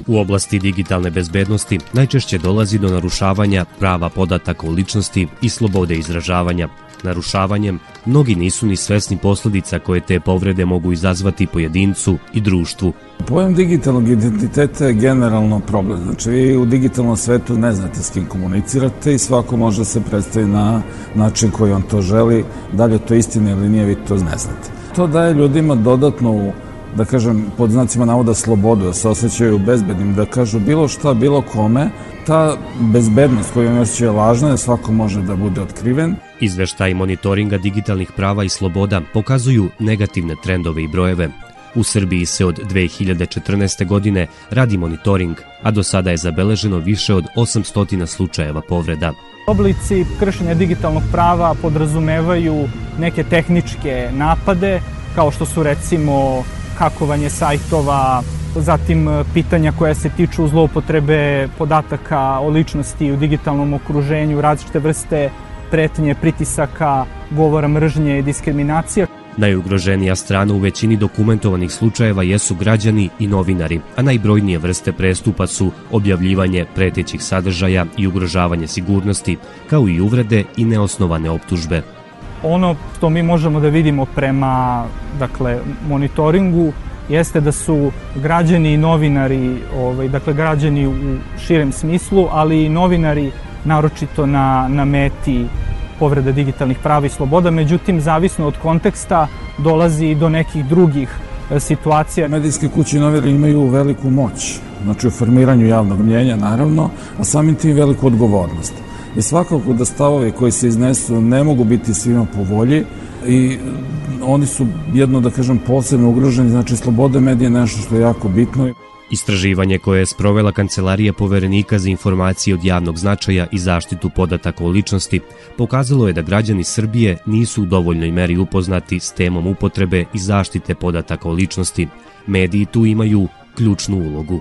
U oblasti digitalne bezbednosti najčešće dolazi do narušavanja prava podataka o ličnosti i slobode izražavanja. Narušavanjem, mnogi nisu ni svesni posledica koje te povrede mogu izazvati pojedincu i društvu. Pojam digitalnog identiteta je generalno problem. Znači, vi u digitalnom svetu ne znate s kim komunicirate i svako može se predstavi na način koji on to želi. Da li je to istina ili nije, vi to ne znate. To daje ljudima dodatnu da kažem, pod znacima navoda slobodu, da se osjećaju bezbednim, da kažu bilo šta, bilo kome, ta bezbednost koju oni osjećaju je lažna, da svako može da bude otkriven. Izveštaj monitoringa digitalnih prava i sloboda pokazuju negativne trendove i brojeve. U Srbiji se od 2014. godine radi monitoring, a do sada je zabeleženo više od 800 slučajeva povreda. Oblici kršenja digitalnog prava podrazumevaju neke tehničke napade, kao što su recimo hakovanje sajtova, zatim e, pitanja koja se tiču zloupotrebe podataka o ličnosti u digitalnom okruženju, različite vrste pretnje, pritisaka, govora mržnje i diskriminacija. Najugroženija strana u većini dokumentovanih slučajeva jesu građani i novinari, a najbrojnije vrste prestupa su objavljivanje pretećih sadržaja i ugrožavanje sigurnosti, kao i uvrede i neosnovane optužbe. Ono što mi možemo da vidimo prema dakle, monitoringu jeste da su građani i novinari, ovaj, dakle građani u širem smislu, ali i novinari naročito na, na meti povreda digitalnih prava i sloboda, međutim, zavisno od konteksta, dolazi i do nekih drugih e, situacija. Medijske kuće i novinari imaju veliku moć, znači u formiranju javnog mnjenja, naravno, a samim tim veliku odgovornost. I svakako da stavovi koji se iznesu ne mogu biti svima po volji i oni su jedno, da kažem, posebno ugroženi, znači sloboda medija je nešto što je jako bitno. Istraživanje koje je sprovela Kancelarija poverenika za informacije od javnog značaja i zaštitu podataka o ličnosti pokazalo je da građani Srbije nisu u dovoljnoj meri upoznati s temom upotrebe i zaštite podataka o ličnosti. Mediji tu imaju ključnu ulogu.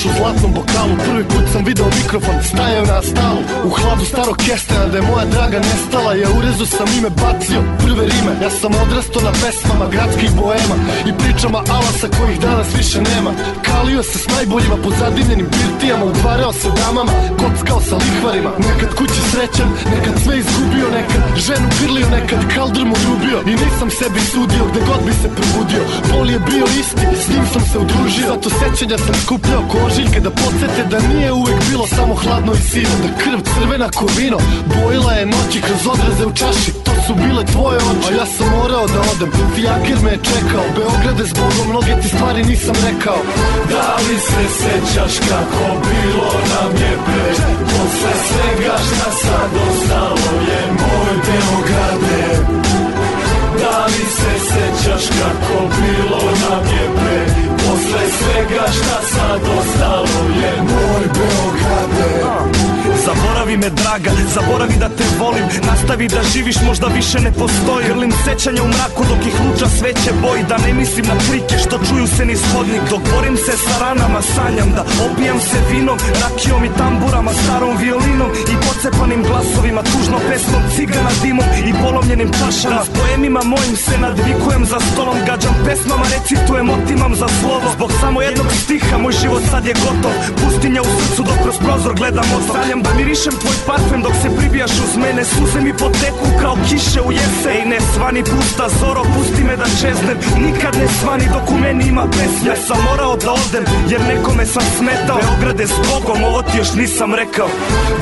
Još u zlatnom bokalu Prvi put sam video mikrofon, stajao na stalu. U hladu starog kestena da je moja draga nestala Ja urezu sam ime bacio, prve rime. Ja sam odrastao na pesmama gradskih boema I pričama alasa kojih danas više nema. Kalio se s najboljima po zadimljenim birtijama Udvarao se damama, kockao sa lihvarima. Nekad kući srećan, nekad sve izgubio Nekad ženu grlio, nekad kaldr mu ljubio. I nisam sebi sudio gde god bi se probudio. Bol je bio isti, s njim sam se udružio. Zato sećanja sam skupljao kožiljke da podsjete da nije uvek bilo samo hladno i sivo Da krv crvena ko vino bojila je noći kroz odraze u čaši. To su bile tvoje oči, a ja sam morao da odem. Fijaker me je čekao, Beograde zbogom mnoge ti stvari nisam rekao. Da li se sećaš kako bilo nam je pre Posle svega šta sad ostalo je Moj Beograde. Da li se sećaš kako bilo nam je pre Posle svega šta sad ostalo je Moj Beograde Zaboravi me draga, zaboravi da te volim. Nastavi da živiš, možda više ne postoji. Grlim sećanja u mraku dok ih luča sveće boji. Da ne mislim na krike što čuju se niz hodnik Dok borim se sa ranama, sanjam da opijam se vinom. Rakijom i tamburama, starom violinom I pocepanim glasovima, tužnom pesmom Cigana dimom i polomljenim čašama S poemima mojim se nadvikujem za stolom Gađam pesmama, recitujem, otimam za slovo. Zbog samo jednog stiha, moj život sad je gotov. Pustinja u srcu dok kroz prozor gledam otok Sanjam da mirišem tvoj parfem dok se pribijaš uz mene. Suze mi poteku kao kiše u jesen. Ej ne svani pusta zoro, pusti me da čeznem. Nikad ne svani dok u meni ima pesme. Ja sam morao da odem jer nekome sam smetao. Beograde s Bogom, ovo ti još nisam rekao.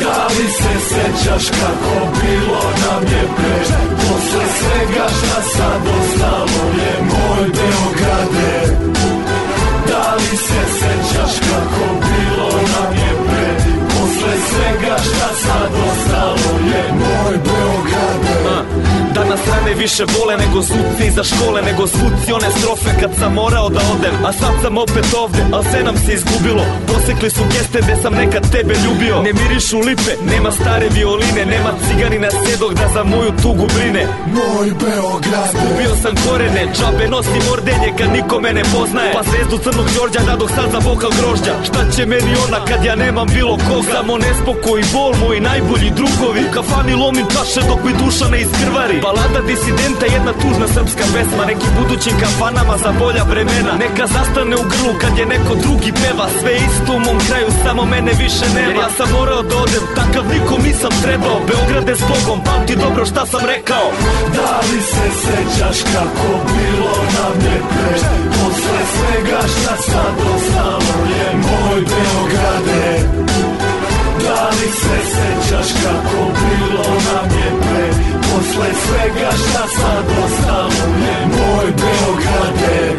Da li se sećaš kako bilo nam je pre? Posle svega šta sad ostalo je Moj Beograde. Da li se sećaš kako Posle svega šta sad ostalo je Moj Beograde Danas rane više vole nego suci iza škole Nego svuci one strofe kad sam morao da odem A sad sam opet ovde, al sve nam se izgubilo. Posekli su geste gde sam nekad tebe ljubio. Ne mirišu lipe, nema stare violine Nema ciganina sedog da za moju tugu brine. Moj Beograd. Izgubio sam korene, džabe nosim ordenje kad niko me ne poznaje. Pa zvezdu crnog Đorđa dadog sad za bokal grožđa. Šta će meni ona kad ja nemam bilo koga? Samo nespokoj i bol, moji najbolji drugovi. U kafani lomim čaše dok mi duša ne iskrvari Balada disidenta, jedna tužna srpska pesma. Nekim budućim kafanama za bolja vremena. Neka zastane u grlu kad je neko drugi peva. Sve isto u mom kraju, samo mene više nema. Jer ja sam morao da odem, takav nikom nisam trebao. Beograde s Bogom, pamti dobro šta sam rekao. Da li se sećaš kako bilo nam je pre Posle svega šta sad ostalo je Moj Beograde. Da li se sećaš kako bilo nam je Posle svega šta sad ostalo je Moj Beograde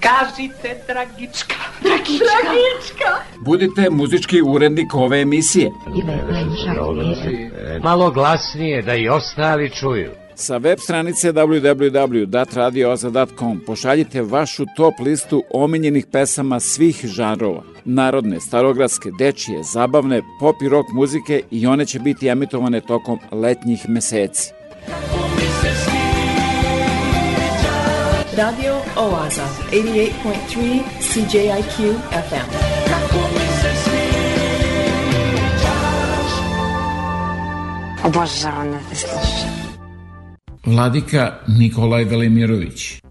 Kažite, Dragička. Dragička. Dragička. Budite muzički urednik ove emisije. Malo glasnije da i ostali čuju. Sa web stranice www.datradioza.com pošaljite vašu top listu omiljenih pesama svih žanrova. Narodne, starogradske, dečije, zabavne, pop i rock muzike i one će biti emitovane tokom letnjih meseci. Radio Oaza, 88.3 CJIQ FM. Obožavam da te slušam. Vladika Nikolaj Velimirović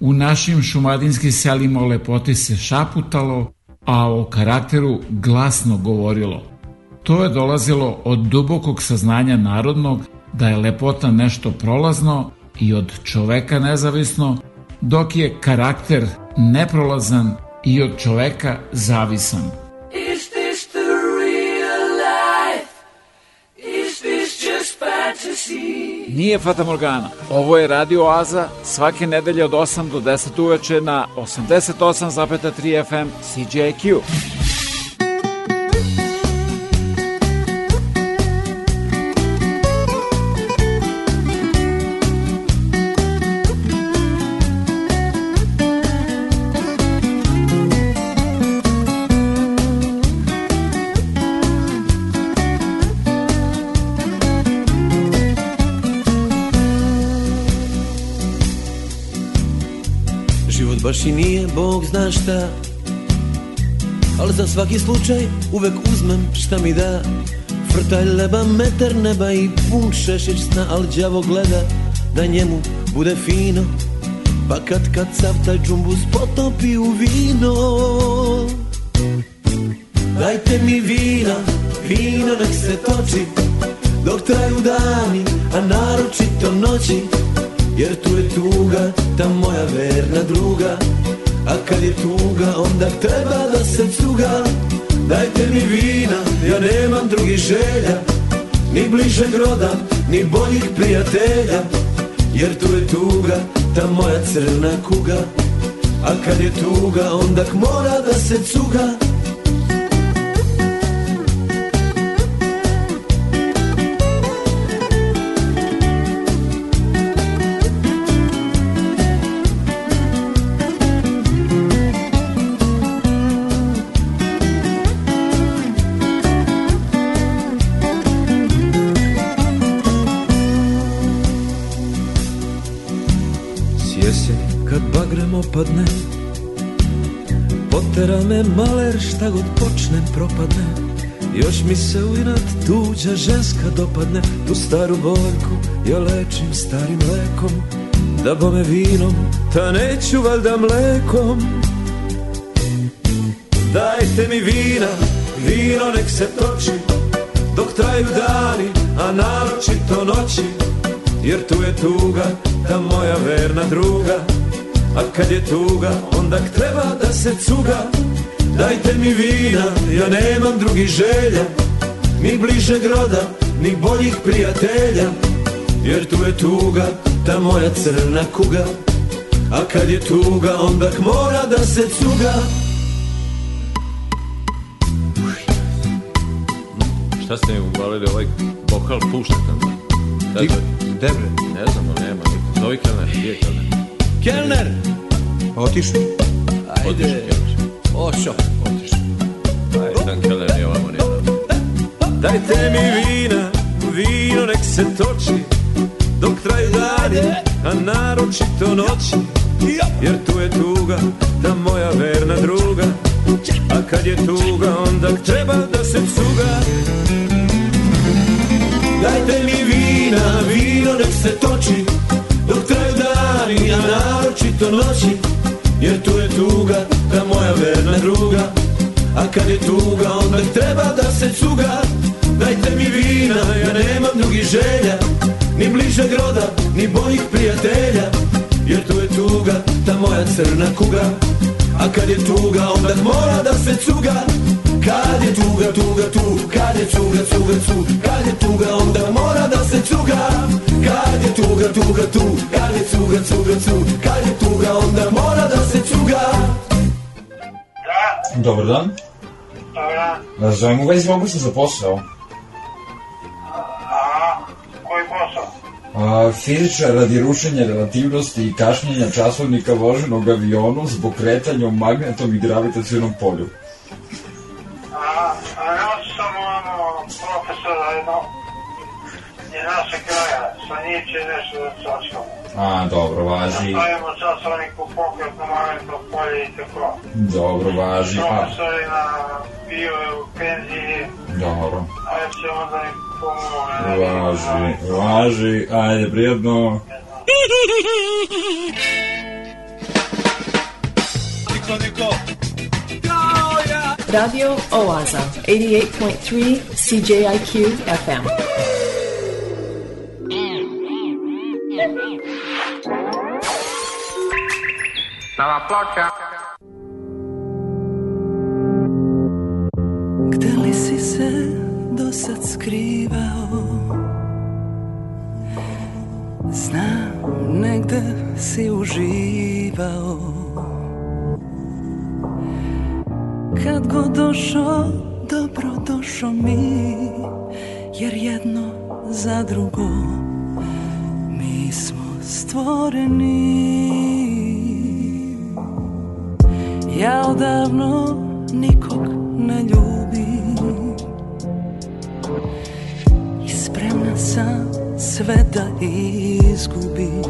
U našim šumadinskim selima o lepoti se šaputalo, a o karakteru glasno govorilo. To je dolazilo od dubokog saznanja narodnog da je lepota nešto prolazno i od čoveka nezavisno, dok je karakter neprolazan i od čoveka zavisan. Is this the real life? Is this just fantasy? Nije Fata Morgana. Ovo je Radio Oaza svake nedelje od 8 do 10 uveče na 88,3 FM CJQ. Život baš i nije, Bog zna šta. Ali za svaki slučaj uvek uzmem šta mi da. Frtaj leba, metar neba i pun šešić sna Al đavo gleda da njemu bude fino. Pa kad kad sav taj džumbus potopi u vino Dajte mi vina, vino nek se toči. Dok traju dani, a naročito noći Jer tu je tuga, ta moja verna druga. A kad je tuga, onda treba da se cuga. Dajte mi vina, ja nemam drugih želja. Ni bližeg roda, ni boljih prijatelja. Jer tu je tuga, ta moja crna kuga. A kad je tuga, onda mora da se cuga bagrem opadne Potera me maler šta god počnem propadne. Još mi se u inat tuđa ženska dopadne. Tu staru boljku ja lečim starim lekom Da bome vinom, ta neću valjda mlekom. Dajte mi vina, vino nek se toči Dok traju dani, a naročito noći Jer tu je tuga, ta moja verna druga A kad je tuga, onda treba da se cuga Dajte mi vina, ja nemam drugih želja Ni bližeg roda, ni boljih prijatelja Jer tu je tuga, ta moja crna kuga A kad je tuga, onda mora da se cuga Šta ste mi uvalili ovaj bokal pušta tamo? Debre. Ne znam, nema niko. Kelner, gdje je kelner? Kelner! Otišao. Ajde. Otišao kelner. Ošo. Otišao. Ajde, jedan kelner nije ovamo nije. Dajte mi vina, vino nek se toči Dok traju dani, a naročito noći Jer tu je tuga, ta moja verna druga A kad je tuga, onda treba da se cuga Dajte mi vina, vino nek se toči dani, a naročito noći Jer tu je tuga, ta moja verna druga. A kad je tuga, onda treba da se cuga. Dajte mi vina, ja nemam drugih želja Ni bližeg roda, ni boljih prijatelja. Jer tu je tuga, ta moja crna kuga. A kad je tuga, onda mora da se cuga Kad je tuga, tuga, tu Kad je cuga, cuga, cu Kad je tuga, onda mora da se cuga Kad je tuga, tuga, tu Kad je cuga, cuga, cu Kad je tuga, onda mora da se cuga Dobar dan. Da zovem u vezi mogućnosti za posao. Koji posao? A, fizičar radi rušenja relativnosti i kašnjenja časovnika voženog avionu zbog kretanja u magnetom i gravitacijnom polju. Kraja, sa njih će nešto da sačkamo. A, dobro, važi. Nastavimo časovnik u pokretno magnetno polje i tako. Dobro, važi. A, Profesori na bio je u penziji, dobro. a ja će onda im pomoći. Važi, važi. Ajde, prijatno. Niko, niko Radio Oaza, 88.3 CJIQ FM. Nova ploča. Gde li si se do sad skrivao? Znam, negde si uživao Kad god došao, dobro došao mi Jer jedno za drugo mi smo stvoreni Ja odavno nikog ne ljubim. I spremna sam sve da izgubim.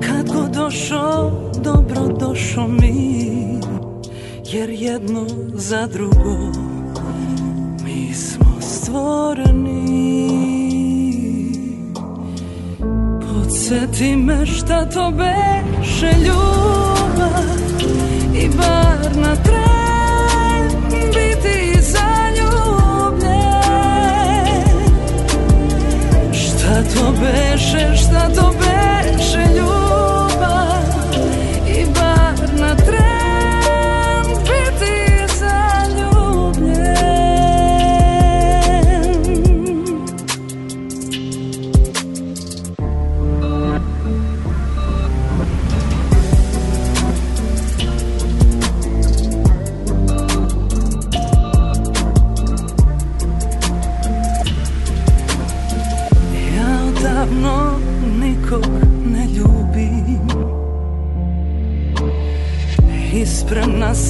Kad god došao, dobro došao mi. Jer jedno za drugo mi smo stvoreni Podsjeti me šta to beše ljubav. I bar na tren biti zaljubljen. Šta to beše, šta to beše ljubav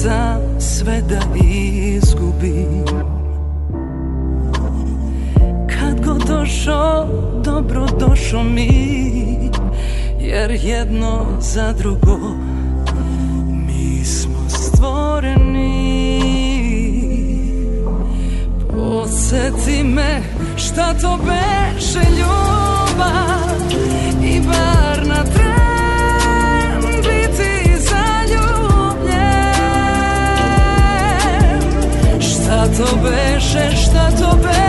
sam sve da izgubim. Kad god došao, dobro došao mi Jer jedno za drugo mi smo stvoreni. Podsjeti me šta to beše ljubav I bar to beše, šta to beše